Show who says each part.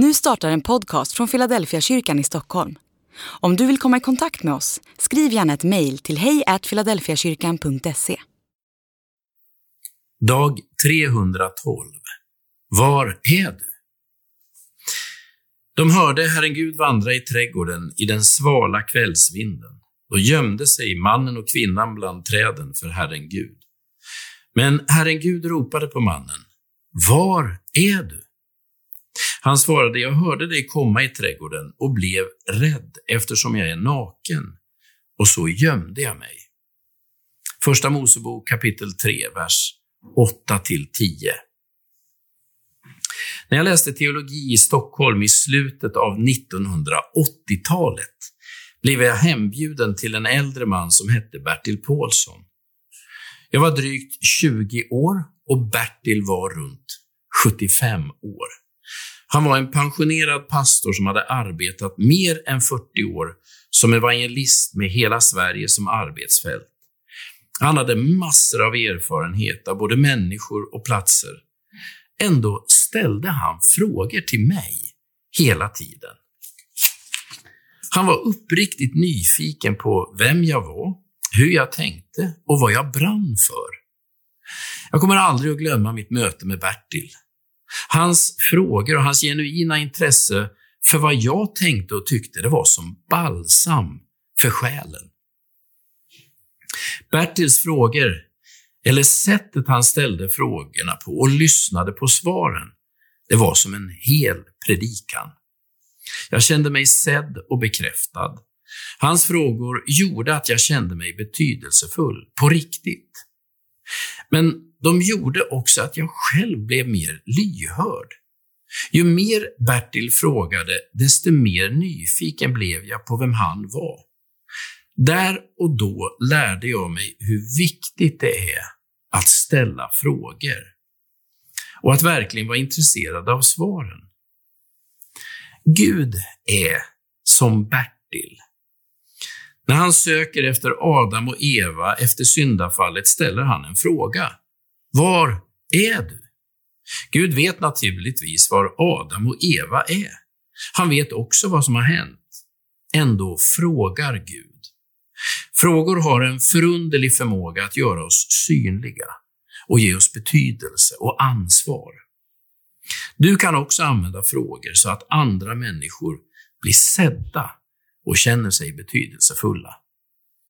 Speaker 1: Nu startar en podcast från Philadelphia kyrkan i Stockholm. Om du vill komma i kontakt med oss, skriv gärna ett mejl till hejfiladelfiakyrkan.se.
Speaker 2: Dag 312. Var är du? De hörde Herren Gud vandra i trädgården i den svala kvällsvinden. Då gömde sig mannen och kvinnan bland träden för Herren Gud. Men Herren Gud ropade på mannen. Var är du? Han svarade, jag hörde dig komma i trädgården och blev rädd eftersom jag är naken, och så gömde jag mig. Första Mosebok kapitel 3, vers 8 till 10. När jag läste teologi i Stockholm i slutet av 1980-talet blev jag hembjuden till en äldre man som hette Bertil Paulsson. Jag var drygt 20 år och Bertil var runt 75 år. Han var en pensionerad pastor som hade arbetat mer än 40 år som evangelist med hela Sverige som arbetsfält. Han hade massor av erfarenhet av både människor och platser. Ändå ställde han frågor till mig hela tiden. Han var uppriktigt nyfiken på vem jag var, hur jag tänkte och vad jag brann för. Jag kommer aldrig att glömma mitt möte med Bertil. Hans frågor och hans genuina intresse för vad jag tänkte och tyckte, det var som balsam för själen. Bertils frågor, eller sättet han ställde frågorna på och lyssnade på svaren, det var som en hel predikan. Jag kände mig sedd och bekräftad. Hans frågor gjorde att jag kände mig betydelsefull, på riktigt. Men de gjorde också att jag själv blev mer lyhörd. Ju mer Bertil frågade, desto mer nyfiken blev jag på vem han var. Där och då lärde jag mig hur viktigt det är att ställa frågor och att verkligen vara intresserad av svaren. Gud är som Bertil. När han söker efter Adam och Eva efter syndafallet ställer han en fråga. Var är du? Gud vet naturligtvis var Adam och Eva är. Han vet också vad som har hänt. Ändå frågar Gud. Frågor har en förunderlig förmåga att göra oss synliga och ge oss betydelse och ansvar. Du kan också använda frågor så att andra människor blir sedda och känner sig betydelsefulla.